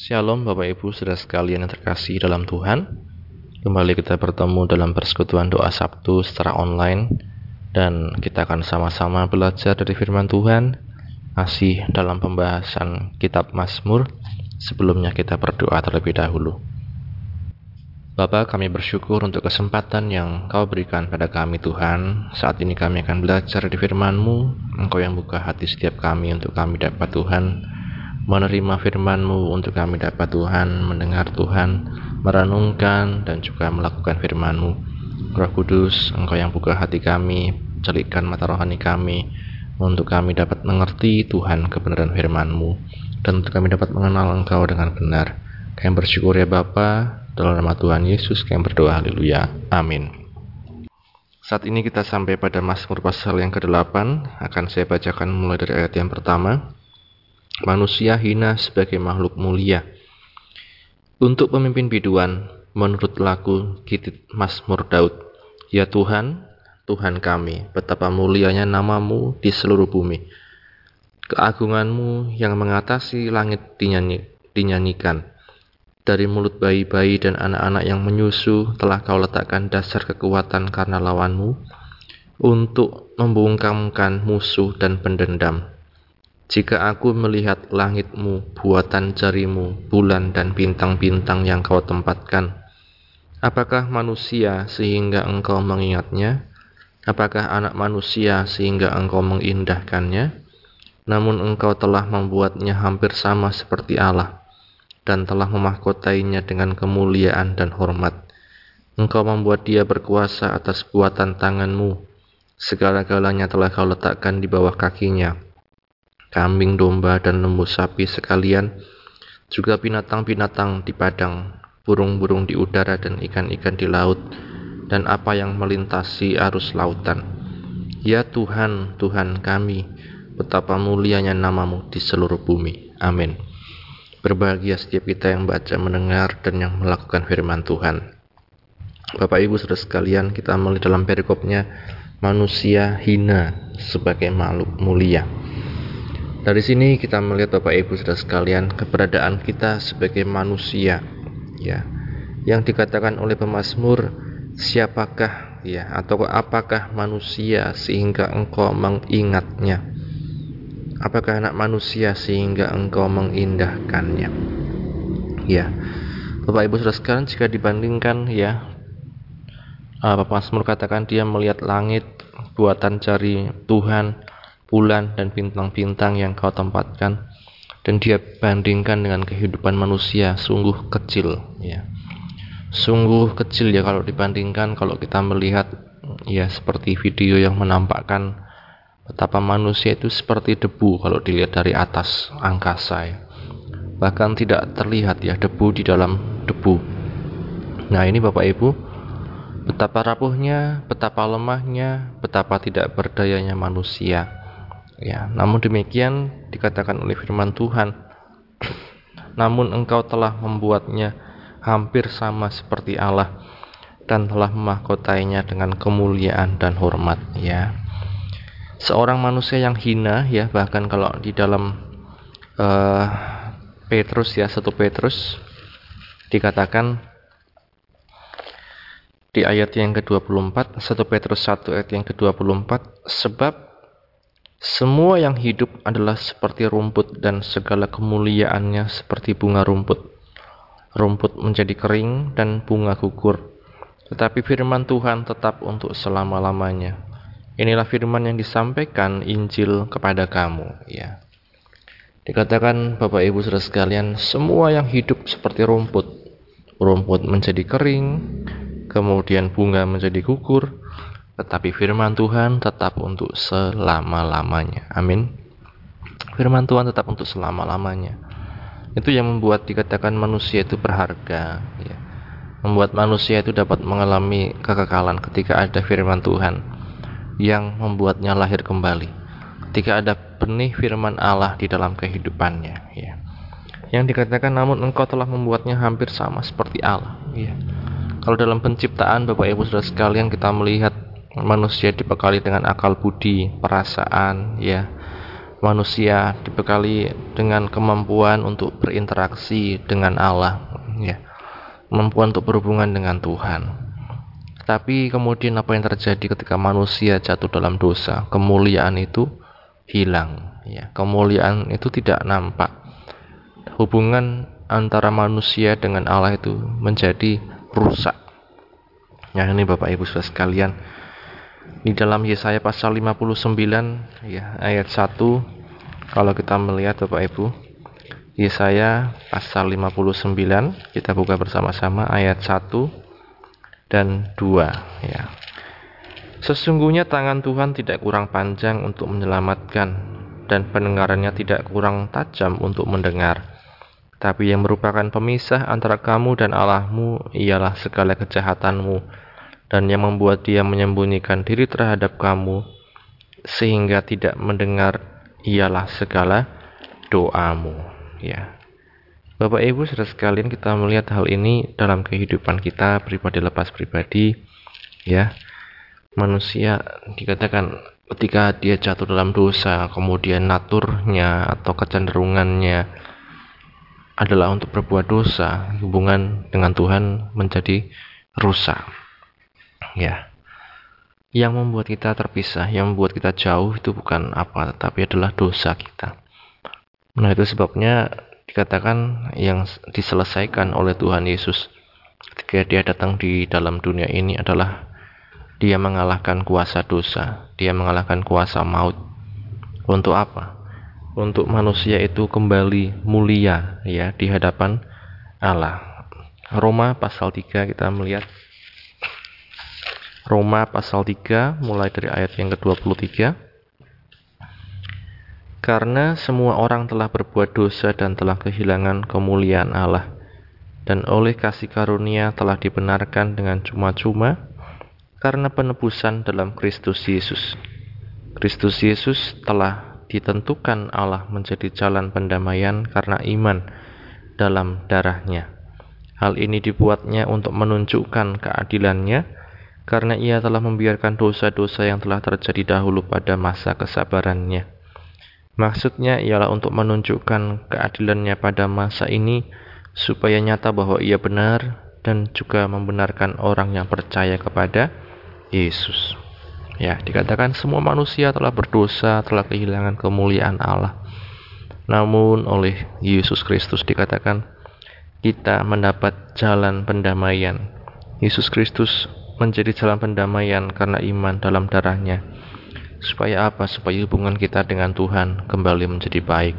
Shalom Bapak Ibu saudara sekalian yang terkasih dalam Tuhan. Kembali kita bertemu dalam persekutuan doa Sabtu secara online Dan kita akan sama-sama belajar dari firman Tuhan Masih dalam pembahasan kitab Mazmur. Sebelumnya kita berdoa terlebih dahulu. Bapak kami bersyukur untuk kesempatan yang kau berikan pada kami Tuhan. Saat ini kami akan belajar di firman-Mu. Engkau yang buka hati setiap kami untuk kami dapat Tuhan menerima firman-Mu untuk kami dapat Tuhan mendengar Tuhan, merenungkan dan juga melakukan firman-Mu. Roh Kudus, Engkau yang buka hati kami, celikkan mata rohani kami, untuk kami dapat mengerti Tuhan kebenaran firman-Mu, dan untuk kami dapat mengenal Engkau dengan benar. Kami bersyukur ya Bapa, dalam nama Tuhan Yesus kami berdoa, haleluya, amin. Saat ini kita sampai pada Mazmur pasal yang ke-8, akan saya bacakan mulai dari ayat yang pertama manusia hina sebagai makhluk mulia. Untuk pemimpin biduan, menurut lagu Kitit Mazmur Daud, Ya Tuhan, Tuhan kami, betapa mulianya namamu di seluruh bumi. Keagunganmu yang mengatasi langit dinyanyi, dinyanyikan. Dari mulut bayi-bayi dan anak-anak yang menyusu telah kau letakkan dasar kekuatan karena lawanmu, untuk membungkamkan musuh dan pendendam jika aku melihat langitmu, buatan jarimu, bulan dan bintang-bintang yang kau tempatkan, apakah manusia sehingga engkau mengingatnya? Apakah anak manusia sehingga engkau mengindahkannya? Namun engkau telah membuatnya hampir sama seperti Allah, dan telah memahkotainya dengan kemuliaan dan hormat. Engkau membuat dia berkuasa atas buatan tanganmu. Segala-galanya telah kau letakkan di bawah kakinya kambing, domba, dan lembu sapi sekalian, juga binatang-binatang di padang, burung-burung di udara, dan ikan-ikan di laut, dan apa yang melintasi arus lautan. Ya Tuhan, Tuhan kami, betapa mulianya namamu di seluruh bumi. Amin. Berbahagia setiap kita yang baca, mendengar, dan yang melakukan firman Tuhan. Bapak Ibu saudara sekalian, kita melihat dalam perikopnya manusia hina sebagai makhluk mulia. Dari sini kita melihat Bapak Ibu Saudara sekalian keberadaan kita sebagai manusia ya. Yang dikatakan oleh pemazmur siapakah ya atau apakah manusia sehingga engkau mengingatnya? Apakah anak manusia sehingga engkau mengindahkannya? Ya. Bapak Ibu Saudara sekalian jika dibandingkan ya Bapak Mazmur katakan dia melihat langit buatan jari Tuhan bulan dan bintang-bintang yang kau tempatkan. Dan dia bandingkan dengan kehidupan manusia sungguh kecil ya. Sungguh kecil ya kalau dibandingkan kalau kita melihat ya seperti video yang menampakkan betapa manusia itu seperti debu kalau dilihat dari atas angkasa ya. bahkan tidak terlihat ya debu di dalam debu. Nah ini Bapak Ibu betapa rapuhnya betapa lemahnya betapa tidak berdayanya manusia Ya, namun demikian dikatakan oleh firman Tuhan, namun engkau telah membuatnya hampir sama seperti Allah dan telah memahkotainya dengan kemuliaan dan hormat ya. Seorang manusia yang hina ya bahkan kalau di dalam uh, Petrus ya satu Petrus dikatakan di ayat yang ke-24 1 Petrus 1 ayat yang ke-24 sebab semua yang hidup adalah seperti rumput dan segala kemuliaannya seperti bunga rumput. Rumput menjadi kering dan bunga gugur. Tetapi firman Tuhan tetap untuk selama-lamanya. Inilah firman yang disampaikan Injil kepada kamu, ya. Dikatakan Bapak Ibu Saudara sekalian, semua yang hidup seperti rumput. Rumput menjadi kering, kemudian bunga menjadi gugur, tetapi firman Tuhan tetap untuk selama-lamanya. Amin. Firman Tuhan tetap untuk selama-lamanya. Itu yang membuat dikatakan manusia itu berharga, ya. Membuat manusia itu dapat mengalami kekekalan ketika ada firman Tuhan yang membuatnya lahir kembali. Ketika ada benih firman Allah di dalam kehidupannya, ya. Yang dikatakan namun engkau telah membuatnya hampir sama seperti Allah, ya. Kalau dalam penciptaan Bapak Ibu Saudara sekalian kita melihat manusia dibekali dengan akal budi, perasaan, ya, manusia dibekali dengan kemampuan untuk berinteraksi dengan Allah ya. Kemampuan untuk berhubungan dengan Tuhan. Tapi kemudian apa yang terjadi ketika manusia jatuh dalam dosa? Kemuliaan itu hilang ya. Kemuliaan itu tidak nampak. Hubungan antara manusia dengan Allah itu menjadi rusak. Ya ini Bapak Ibu Saudara sekalian di dalam Yesaya pasal 59 ya ayat 1 kalau kita melihat Bapak Ibu Yesaya pasal 59 kita buka bersama-sama ayat 1 dan 2 ya. Sesungguhnya tangan Tuhan tidak kurang panjang untuk menyelamatkan dan pendengarannya tidak kurang tajam untuk mendengar. Tapi yang merupakan pemisah antara kamu dan Allahmu ialah segala kejahatanmu dan yang membuat dia menyembunyikan diri terhadap kamu sehingga tidak mendengar ialah segala doamu. Ya. Bapak Ibu saudara sekalian kita melihat hal ini dalam kehidupan kita pribadi lepas pribadi. Ya. Manusia dikatakan ketika dia jatuh dalam dosa kemudian naturnya atau kecenderungannya adalah untuk berbuat dosa hubungan dengan Tuhan menjadi rusak ya yang membuat kita terpisah yang membuat kita jauh itu bukan apa tetapi adalah dosa kita nah itu sebabnya dikatakan yang diselesaikan oleh Tuhan Yesus ketika dia datang di dalam dunia ini adalah dia mengalahkan kuasa dosa, dia mengalahkan kuasa maut. Untuk apa? Untuk manusia itu kembali mulia ya di hadapan Allah. Roma pasal 3 kita melihat Roma pasal 3 mulai dari ayat yang ke-23 karena semua orang telah berbuat dosa dan telah kehilangan kemuliaan Allah, dan oleh kasih karunia telah dibenarkan dengan cuma-cuma karena penebusan dalam Kristus Yesus. Kristus Yesus telah ditentukan Allah menjadi jalan pendamaian karena iman dalam darahnya. Hal ini dibuatnya untuk menunjukkan keadilannya, karena ia telah membiarkan dosa-dosa yang telah terjadi dahulu pada masa kesabarannya Maksudnya ialah untuk menunjukkan keadilannya pada masa ini supaya nyata bahwa ia benar dan juga membenarkan orang yang percaya kepada Yesus. Ya, dikatakan semua manusia telah berdosa, telah kehilangan kemuliaan Allah. Namun oleh Yesus Kristus dikatakan kita mendapat jalan pendamaian. Yesus Kristus menjadi jalan pendamaian karena iman dalam darahnya Supaya apa? Supaya hubungan kita dengan Tuhan kembali menjadi baik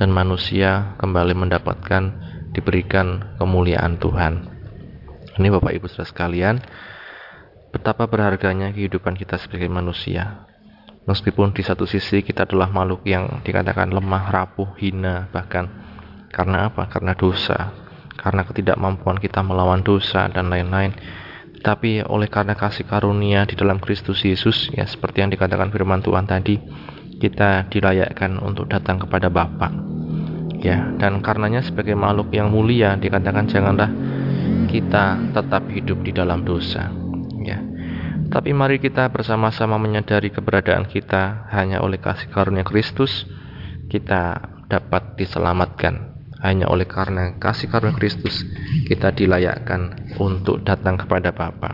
dan manusia kembali mendapatkan diberikan kemuliaan Tuhan. Ini Bapak Ibu Saudara sekalian, betapa berharganya kehidupan kita sebagai manusia. Meskipun di satu sisi kita adalah makhluk yang dikatakan lemah, rapuh, hina, bahkan karena apa? Karena dosa, karena ketidakmampuan kita melawan dosa dan lain-lain tapi oleh karena kasih karunia di dalam Kristus Yesus ya seperti yang dikatakan firman Tuhan tadi kita dilayakkan untuk datang kepada Bapa. Ya dan karenanya sebagai makhluk yang mulia dikatakan janganlah kita tetap hidup di dalam dosa. Ya. Tapi mari kita bersama-sama menyadari keberadaan kita. Hanya oleh kasih karunia Kristus kita dapat diselamatkan hanya oleh karena kasih karunia Kristus kita dilayakkan untuk datang kepada Bapa.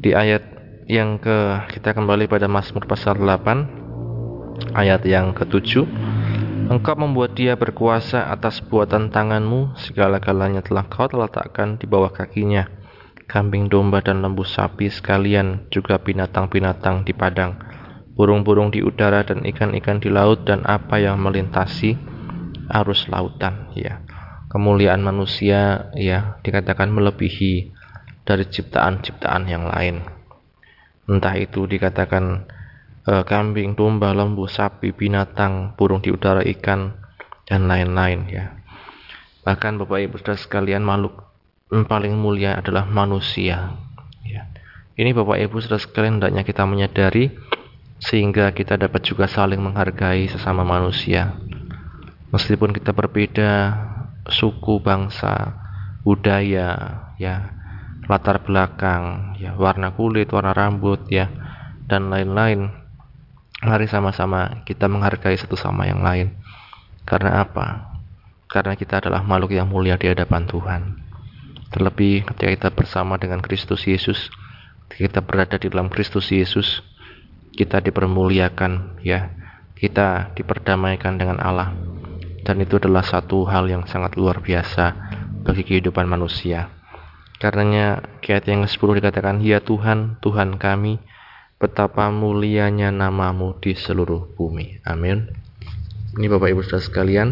Di ayat yang ke kita kembali pada Mazmur pasal 8 ayat yang ke-7 Engkau membuat dia berkuasa atas buatan tanganmu segala-galanya telah kau letakkan di bawah kakinya. Kambing domba dan lembu sapi sekalian juga binatang-binatang di padang. Burung-burung di udara dan ikan-ikan di laut dan apa yang melintasi arus lautan ya. Kemuliaan manusia ya dikatakan melebihi dari ciptaan-ciptaan yang lain. Entah itu dikatakan e, kambing, domba, lembu, sapi, binatang, burung di udara, ikan dan lain-lain ya. Bahkan Bapak Ibu Saudara sekalian makhluk paling mulia adalah manusia ya. Ini Bapak Ibu Saudara sekalian hendaknya kita menyadari sehingga kita dapat juga saling menghargai sesama manusia meskipun kita berbeda suku, bangsa, budaya, ya, latar belakang, ya, warna kulit, warna rambut, ya, dan lain-lain. Mari sama-sama kita menghargai satu sama yang lain. Karena apa? Karena kita adalah makhluk yang mulia di hadapan Tuhan. Terlebih ketika kita bersama dengan Kristus Yesus, ketika kita berada di dalam Kristus Yesus, kita dipermuliakan ya. Kita diperdamaikan dengan Allah. Dan itu adalah satu hal yang sangat luar biasa bagi kehidupan manusia. Karenanya ayat yang ke-10 dikatakan, Ya Tuhan, Tuhan kami, betapa mulianya namamu di seluruh bumi. Amin. Ini Bapak Ibu Saudara sekalian,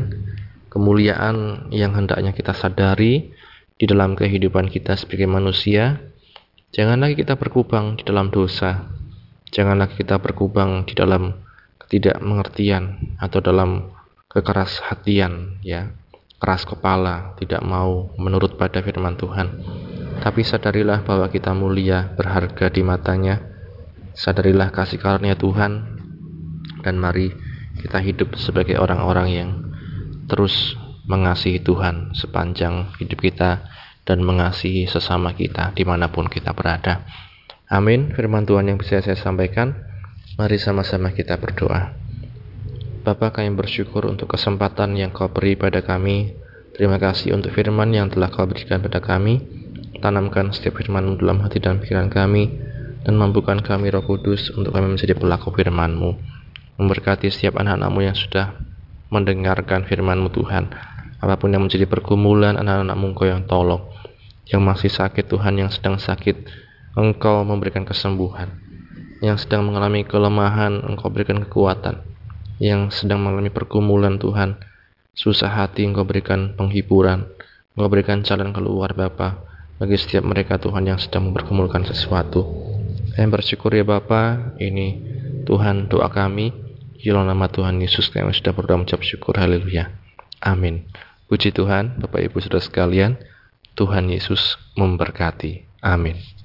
kemuliaan yang hendaknya kita sadari di dalam kehidupan kita sebagai manusia. Jangan lagi kita berkubang di dalam dosa. Jangan lagi kita berkubang di dalam ketidakmengertian atau dalam kekeras hatian, ya, keras kepala, tidak mau menurut pada firman Tuhan. Tapi sadarilah bahwa kita mulia, berharga di matanya, Sadarilah kasih karunia Tuhan dan mari kita hidup sebagai orang-orang yang terus mengasihi Tuhan sepanjang hidup kita dan mengasihi sesama kita di mana pun kita berada. Amin. Firman Tuhan yang bisa saya sampaikan. Mari sama-sama kita berdoa. Bapa kami bersyukur untuk kesempatan yang kau beri pada kami. Terima kasih untuk firman yang telah kau berikan pada kami. Tanamkan setiap firman dalam hati dan pikiran kami dan mampukan kami roh kudus untuk kami menjadi pelaku firman-Mu. Memberkati setiap anak-anakmu yang sudah mendengarkan firman-Mu Tuhan. Apa pun yang menjadi pergumulan anak-anakmu Engkau yang tolong. Yang masih sakit Tuhan, yang sedang sakit, Engkau memberikan kesembuhan. Yang sedang mengalami kelemahan, Engkau berikan kekuatan. Yang sedang mengalami pergumulan Tuhan, susah hati Engkau berikan penghiburan. Engkau berikan jalan keluar Bapa bagi setiap mereka Tuhan yang sedang mempergumulkan sesuatu. Saya bersyukur ya Bapa, ini Tuhan doa kami. Di nama Tuhan Yesus kami sudah berdoa mengucap syukur. Haleluya. Amin. Puji Tuhan, Bapak Ibu Saudara sekalian, Tuhan Yesus memberkati. Amin.